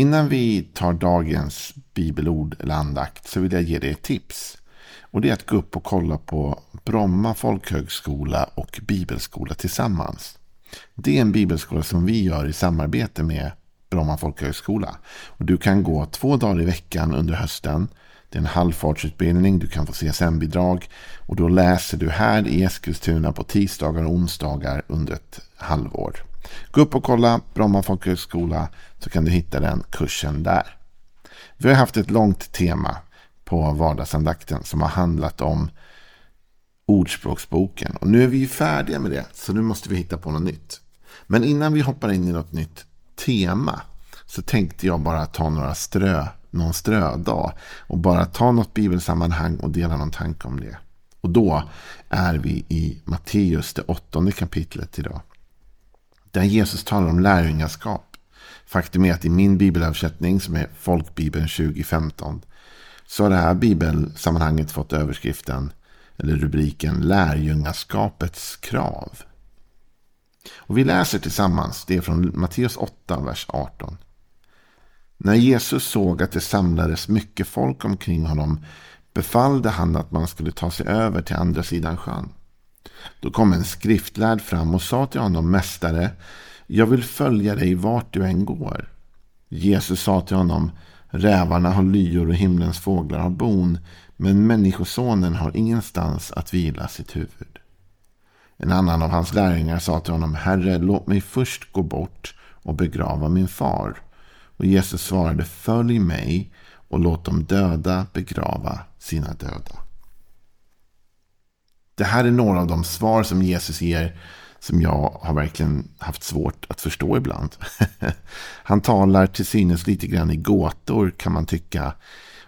Innan vi tar dagens bibelord eller andakt så vill jag ge dig ett tips. Och det är att gå upp och kolla på Bromma folkhögskola och bibelskola tillsammans. Det är en bibelskola som vi gör i samarbete med Bromma folkhögskola. Och du kan gå två dagar i veckan under hösten. Det är en halvfartsutbildning, du kan få CSN-bidrag. Och då läser du här i Eskilstuna på tisdagar och onsdagar under ett halvår. Gå upp och kolla Bromma folkhögskola så kan du hitta den kursen där. Vi har haft ett långt tema på vardagsandakten som har handlat om Ordspråksboken. Och nu är vi färdiga med det, så nu måste vi hitta på något nytt. Men innan vi hoppar in i något nytt tema så tänkte jag bara ta några strö, någon strödag och bara ta något bibelsammanhang och dela någon tanke om det. Och då är vi i Matteus, det åttonde kapitlet idag. Där Jesus talar om lärjungaskap. Faktum är att i min bibelöversättning som är Folkbibeln 2015 så har det här bibelsammanhanget fått överskriften eller rubriken Lärjungaskapets krav. Och vi läser tillsammans, det är från Matteus 8, vers 18. När Jesus såg att det samlades mycket folk omkring honom befallde han att man skulle ta sig över till andra sidan sjön. Då kom en skriftlärd fram och sa till honom, Mästare, jag vill följa dig vart du än går. Jesus sa till honom, Rävarna har lyor och himlens fåglar har bon, men människosonen har ingenstans att vila sitt huvud. En annan av hans lärjungar sa till honom, Herre, låt mig först gå bort och begrava min far. Och Jesus svarade, Följ mig och låt de döda begrava sina döda. Det här är några av de svar som Jesus ger som jag har verkligen haft svårt att förstå ibland. Han talar till synes lite grann i gåtor kan man tycka.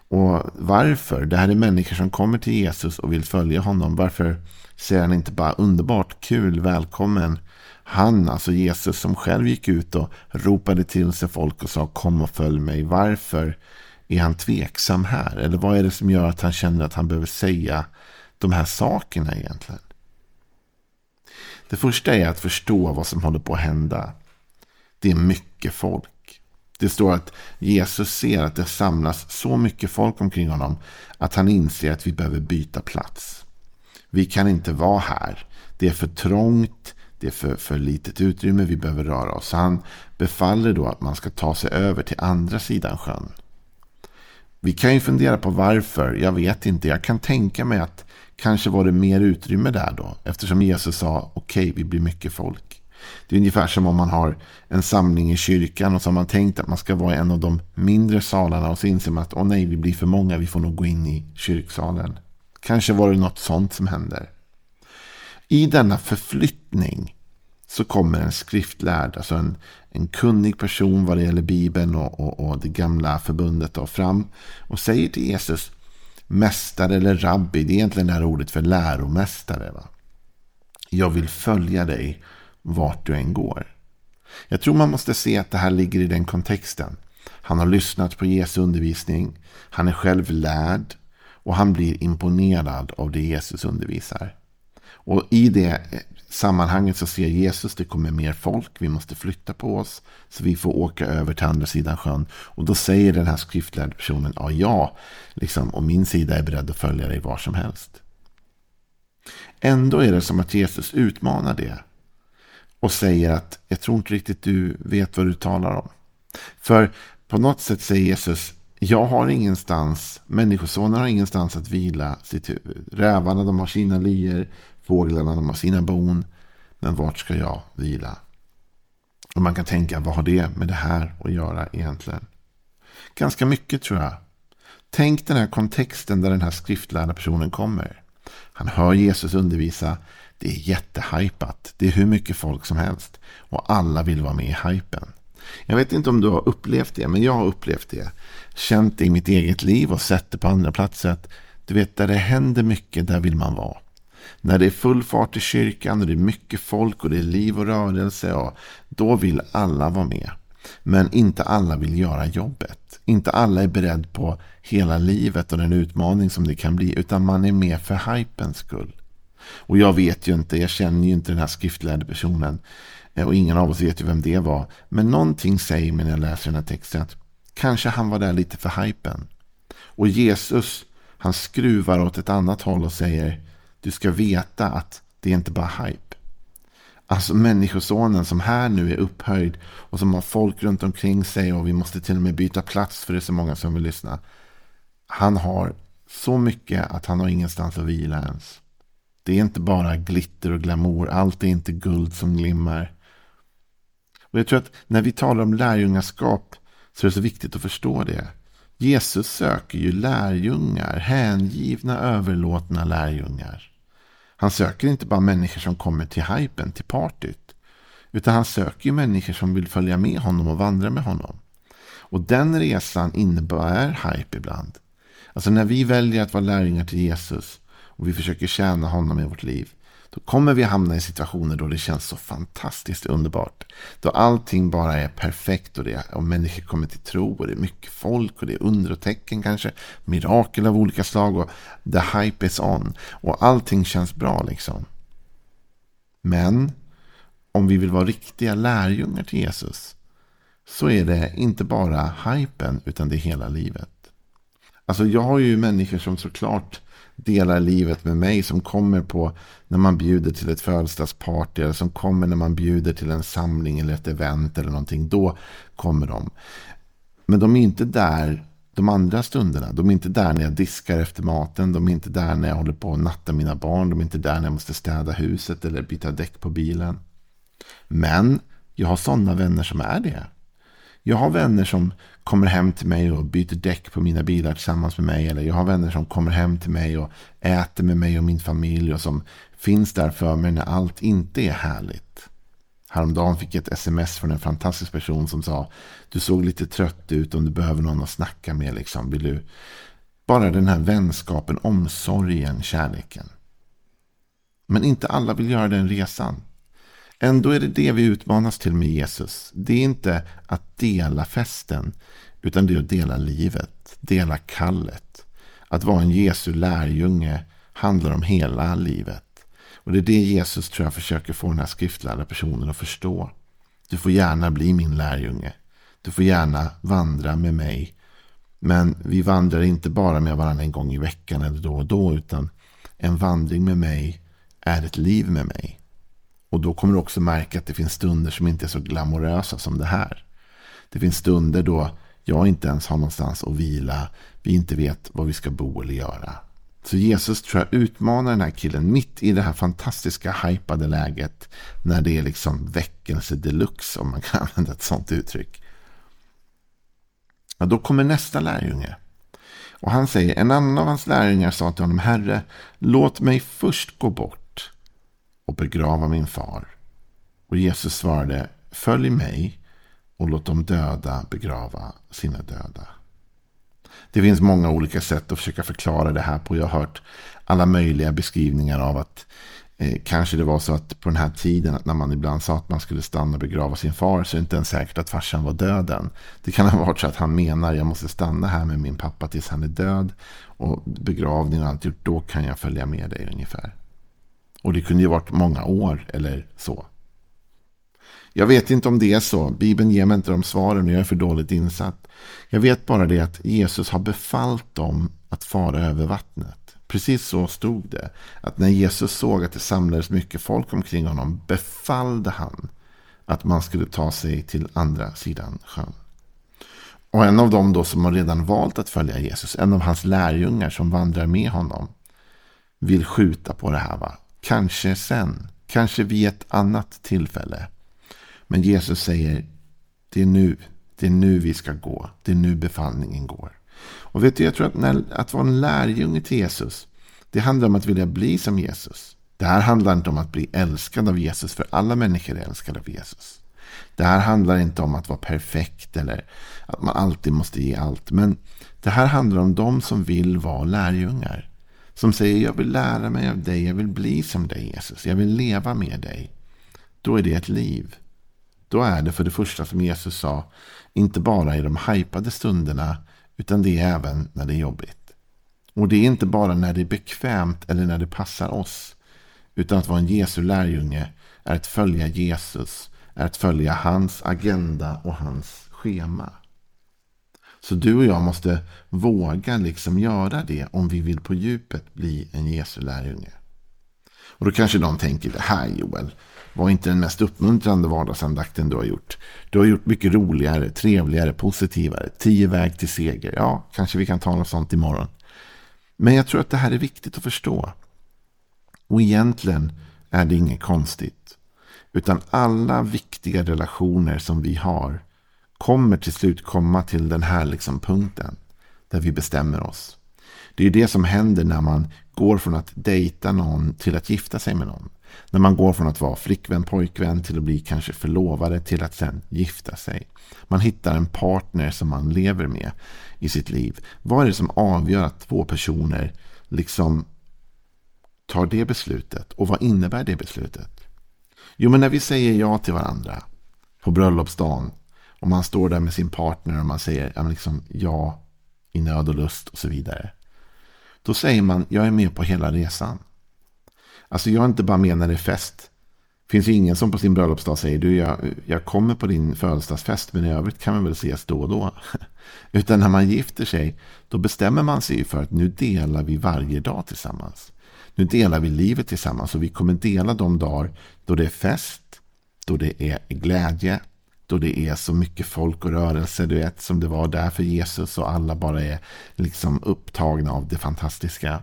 Och varför? Det här är människor som kommer till Jesus och vill följa honom. Varför säger han inte bara underbart, kul, välkommen? Han, alltså Jesus som själv gick ut och ropade till sig folk och sa kom och följ mig. Varför är han tveksam här? Eller vad är det som gör att han känner att han behöver säga de här sakerna egentligen? Det första är att förstå vad som håller på att hända. Det är mycket folk. Det står att Jesus ser att det samlas så mycket folk omkring honom att han inser att vi behöver byta plats. Vi kan inte vara här. Det är för trångt. Det är för, för litet utrymme. Vi behöver röra oss. Han befaller då att man ska ta sig över till andra sidan sjön. Vi kan ju fundera på varför. Jag vet inte. Jag kan tänka mig att Kanske var det mer utrymme där då. Eftersom Jesus sa okej, okay, vi blir mycket folk. Det är ungefär som om man har en samling i kyrkan och så har man tänkt att man ska vara i en av de mindre salarna och så inser man att åh nej, vi blir för många, vi får nog gå in i kyrksalen. Kanske var det något sånt som händer. I denna förflyttning så kommer en skriftlärd, alltså en, en kunnig person vad det gäller Bibeln och, och, och det gamla förbundet då, fram och säger till Jesus mästare eller rabbi. Det är egentligen det här ordet för läromästare. Va? Jag vill följa dig vart du än går. Jag tror man måste se att det här ligger i den kontexten. Han har lyssnat på Jesu undervisning. Han är själv lärd. Och han blir imponerad av det Jesus undervisar. Och i det sammanhanget så ser Jesus det kommer mer folk. Vi måste flytta på oss. Så vi får åka över till andra sidan sjön. Och då säger den här skriftlärde personen. Ja, ja, liksom, och min sida är beredd att följa dig var som helst. Ändå är det som att Jesus utmanar det. Och säger att jag tror inte riktigt du vet vad du talar om. För på något sätt säger Jesus. Jag har ingenstans, människosonen har ingenstans att vila sitt huvud. Rävarna de har sina lyer, Fåglarna de har sina bon. Men vart ska jag vila? Och man kan tänka, vad har det med det här att göra egentligen? Ganska mycket tror jag. Tänk den här kontexten där den här skriftlärda personen kommer. Han hör Jesus undervisa. Det är jättehypat. Det är hur mycket folk som helst. Och alla vill vara med i hypen. Jag vet inte om du har upplevt det, men jag har upplevt det. Känt det i mitt eget liv och sett det på andra platser. du vet, där det händer mycket, där vill man vara. När det är full fart i kyrkan och det är mycket folk och det är liv och rörelse. Ja, då vill alla vara med. Men inte alla vill göra jobbet. Inte alla är beredd på hela livet och den utmaning som det kan bli. Utan man är med för hypens skull. Och jag vet ju inte, jag känner ju inte den här skriftlärde personen. Eh, och ingen av oss vet ju vem det var. Men någonting säger mig när jag läser den här texten att kanske han var där lite för hypen. Och Jesus, han skruvar åt ett annat håll och säger du ska veta att det är inte bara hype. Alltså människosonen som här nu är upphöjd och som har folk runt omkring sig och vi måste till och med byta plats för det är så många som vill lyssna. Han har så mycket att han har ingenstans att vila ens. Det är inte bara glitter och glamour. Allt är inte guld som glimmar. Och jag tror att när vi talar om lärjungaskap så är det så viktigt att förstå det. Jesus söker ju lärjungar, hängivna, överlåtna lärjungar. Han söker inte bara människor som kommer till hypen, till partyt. Utan han söker ju människor som vill följa med honom och vandra med honom. Och den resan innebär hype ibland. Alltså när vi väljer att vara lärjungar till Jesus och vi försöker tjäna honom i vårt liv. Då kommer vi hamna i situationer då det känns så fantastiskt underbart. Då allting bara är perfekt och, det, och människor kommer till tro och det är mycket folk och det är under och tecken kanske. Mirakel av olika slag och the hype is on. Och allting känns bra liksom. Men om vi vill vara riktiga lärjungar till Jesus så är det inte bara hypen utan det är hela livet. Alltså jag har ju människor som såklart delar livet med mig. Som kommer på när man bjuder till ett födelsedagsparty. Eller som kommer när man bjuder till en samling eller ett event eller någonting. Då kommer de. Men de är inte där de andra stunderna. De är inte där när jag diskar efter maten. De är inte där när jag håller på att natta mina barn. De är inte där när jag måste städa huset eller byta däck på bilen. Men jag har sådana vänner som är det. Jag har vänner som kommer hem till mig och byter däck på mina bilar tillsammans med mig. Eller jag har vänner som kommer hem till mig och äter med mig och min familj. Och som finns där för mig när allt inte är härligt. Häromdagen fick jag ett sms från en fantastisk person som sa Du såg lite trött ut om du behöver någon att snacka med. Liksom. Vill du... Bara den här vänskapen, omsorgen, kärleken. Men inte alla vill göra den resan. Ändå är det det vi utmanas till med Jesus. Det är inte att dela festen, utan det är att dela livet, dela kallet. Att vara en Jesu lärjunge handlar om hela livet. Och det är det Jesus tror jag försöker få den här skriftlärda personen att förstå. Du får gärna bli min lärjunge. Du får gärna vandra med mig. Men vi vandrar inte bara med varandra en gång i veckan eller då och då. Utan en vandring med mig är ett liv med mig. Och då kommer du också märka att det finns stunder som inte är så glamorösa som det här. Det finns stunder då jag inte ens har någonstans att vila. Vi inte vet vad vi ska bo eller göra. Så Jesus tror jag utmanar den här killen mitt i det här fantastiska hypade läget. När det är liksom väckelse deluxe om man kan använda ett sånt uttryck. Ja, då kommer nästa lärjunge. Och han säger, en annan av hans lärjungar sa till honom, Herre, låt mig först gå bort och begrava min far. Och Jesus svarade, följ mig och låt de döda begrava sina döda. Det finns många olika sätt att försöka förklara det här på. Jag har hört alla möjliga beskrivningar av att eh, kanske det var så att på den här tiden att när man ibland sa att man skulle stanna och begrava sin far så är det inte ens säkert att farsan var döden. Det kan ha varit så att han menar jag måste stanna här med min pappa tills han är död och begravningen och allt gjort, då kan jag följa med dig ungefär. Och det kunde ju varit många år eller så. Jag vet inte om det är så. Bibeln ger mig inte de svaren och jag är för dåligt insatt. Jag vet bara det att Jesus har befallt dem att fara över vattnet. Precis så stod det. Att när Jesus såg att det samlades mycket folk omkring honom befallde han att man skulle ta sig till andra sidan sjön. Och en av dem då som har redan valt att följa Jesus, en av hans lärjungar som vandrar med honom, vill skjuta på det här. Va? Kanske sen. Kanske vid ett annat tillfälle. Men Jesus säger, det är nu, det är nu vi ska gå. Det är nu befallningen går. Och vet du, jag tror att när, att vara en lärjunge till Jesus, det handlar om att vilja bli som Jesus. Det här handlar inte om att bli älskad av Jesus, för alla människor är älskade av Jesus. Det här handlar inte om att vara perfekt eller att man alltid måste ge allt. Men det här handlar om de som vill vara lärjungar. Som säger jag vill lära mig av dig, jag vill bli som dig Jesus, jag vill leva med dig. Då är det ett liv. Då är det för det första som Jesus sa, inte bara i de hypade stunderna, utan det är även när det är jobbigt. Och det är inte bara när det är bekvämt eller när det passar oss. Utan att vara en Jesu lärjunge är att följa Jesus, är att följa hans agenda och hans schema. Så du och jag måste våga liksom göra det om vi vill på djupet bli en Jesu lärjunge. Och då kanske de tänker, det här Joel var inte den mest uppmuntrande vardagsandakten du har gjort. Du har gjort mycket roligare, trevligare, positivare. Tio väg till seger. Ja, kanske vi kan ta något sånt imorgon. Men jag tror att det här är viktigt att förstå. Och egentligen är det inget konstigt. Utan alla viktiga relationer som vi har kommer till slut komma till den här liksom punkten. Där vi bestämmer oss. Det är det som händer när man går från att dejta någon till att gifta sig med någon. När man går från att vara flickvän, pojkvän till att bli kanske förlovade till att sen gifta sig. Man hittar en partner som man lever med i sitt liv. Vad är det som avgör att två personer liksom tar det beslutet? Och vad innebär det beslutet? Jo, men när vi säger ja till varandra på bröllopsdagen om man står där med sin partner och man säger ja, liksom, ja i nöd och lust och så vidare. Då säger man jag är med på hela resan. Alltså jag är inte bara med när det är fest. Det finns ju ingen som på sin bröllopsdag säger du jag, jag kommer på din födelsedagsfest men i övrigt kan vi väl ses då och då. Utan när man gifter sig då bestämmer man sig för att nu delar vi varje dag tillsammans. Nu delar vi livet tillsammans och vi kommer dela de dagar då det är fest, då det är glädje, då det är så mycket folk och rörelse, du vet, som det var där för Jesus och alla bara är liksom upptagna av det fantastiska.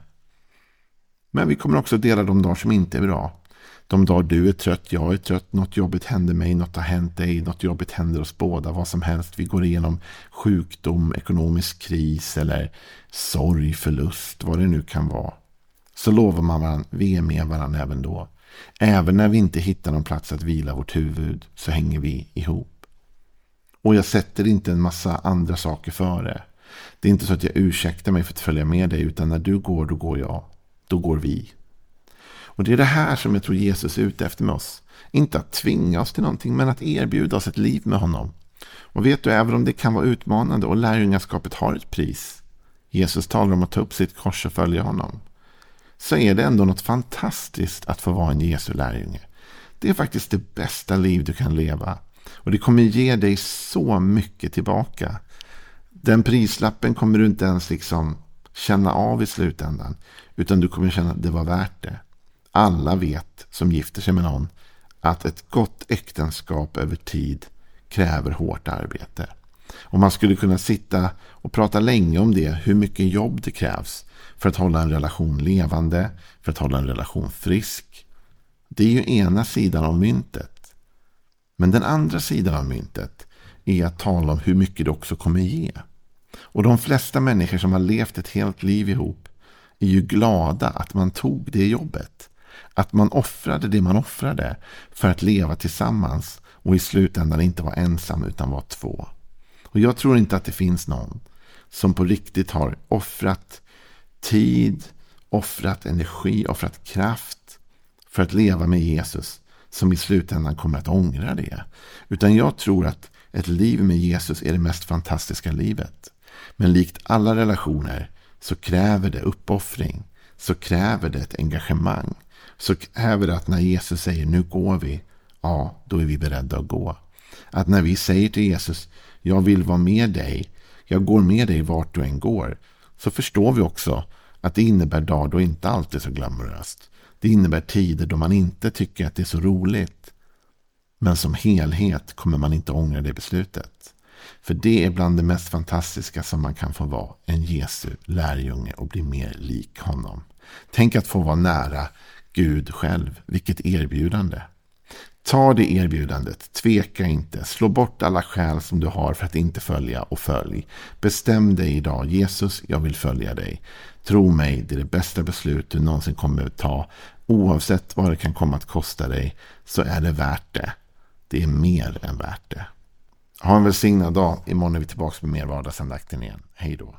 Men vi kommer också dela de dagar som inte är bra. De dagar du är trött, jag är trött, något jobbigt händer mig, något har hänt dig, något jobbigt händer oss båda, vad som helst. Vi går igenom sjukdom, ekonomisk kris eller sorg, förlust, vad det nu kan vara. Så lovar man varandra, vi är med varandra även då. Även när vi inte hittar någon plats att vila vårt huvud så hänger vi ihop. Och jag sätter inte en massa andra saker före. Det är inte så att jag ursäktar mig för att följa med dig utan när du går, då går jag då går vi. Och det är det här som jag tror Jesus är ute efter med oss. Inte att tvinga oss till någonting, men att erbjuda oss ett liv med honom. Och vet du, även om det kan vara utmanande och lärjungaskapet har ett pris. Jesus talar om att ta upp sitt kors och följa honom. Så är det ändå något fantastiskt att få vara en Jesu lärjunge. Det är faktiskt det bästa liv du kan leva. Och det kommer ge dig så mycket tillbaka. Den prislappen kommer du inte ens liksom känna av i slutändan. Utan du kommer känna att det var värt det. Alla vet som gifter sig med någon att ett gott äktenskap över tid kräver hårt arbete. Och man skulle kunna sitta och prata länge om det, hur mycket jobb det krävs för att hålla en relation levande, för att hålla en relation frisk. Det är ju ena sidan av myntet. Men den andra sidan av myntet är att tala om hur mycket det också kommer ge. Och de flesta människor som har levt ett helt liv ihop är ju glada att man tog det jobbet. Att man offrade det man offrade för att leva tillsammans och i slutändan inte vara ensam utan vara två. Och jag tror inte att det finns någon som på riktigt har offrat tid, offrat energi, offrat kraft för att leva med Jesus som i slutändan kommer att ångra det. Utan jag tror att ett liv med Jesus är det mest fantastiska livet. Men likt alla relationer så kräver det uppoffring. Så kräver det ett engagemang. Så kräver det att när Jesus säger nu går vi. Ja, då är vi beredda att gå. Att när vi säger till Jesus jag vill vara med dig. Jag går med dig vart du än går. Så förstår vi också att det innebär dagar då inte alltid så glamoröst. Det innebär tider då man inte tycker att det är så roligt. Men som helhet kommer man inte ångra det beslutet. För det är bland det mest fantastiska som man kan få vara. En Jesu lärjunge och bli mer lik honom. Tänk att få vara nära Gud själv. Vilket erbjudande. Ta det erbjudandet, tveka inte, slå bort alla skäl som du har för att inte följa och följ. Bestäm dig idag, Jesus, jag vill följa dig. Tro mig, det är det bästa beslut du någonsin kommer att ta. Oavsett vad det kan komma att kosta dig så är det värt det. Det är mer än värt det. Ha en välsignad dag. Imorgon är vi tillbaka med mer vardagsandakten igen. Hej då.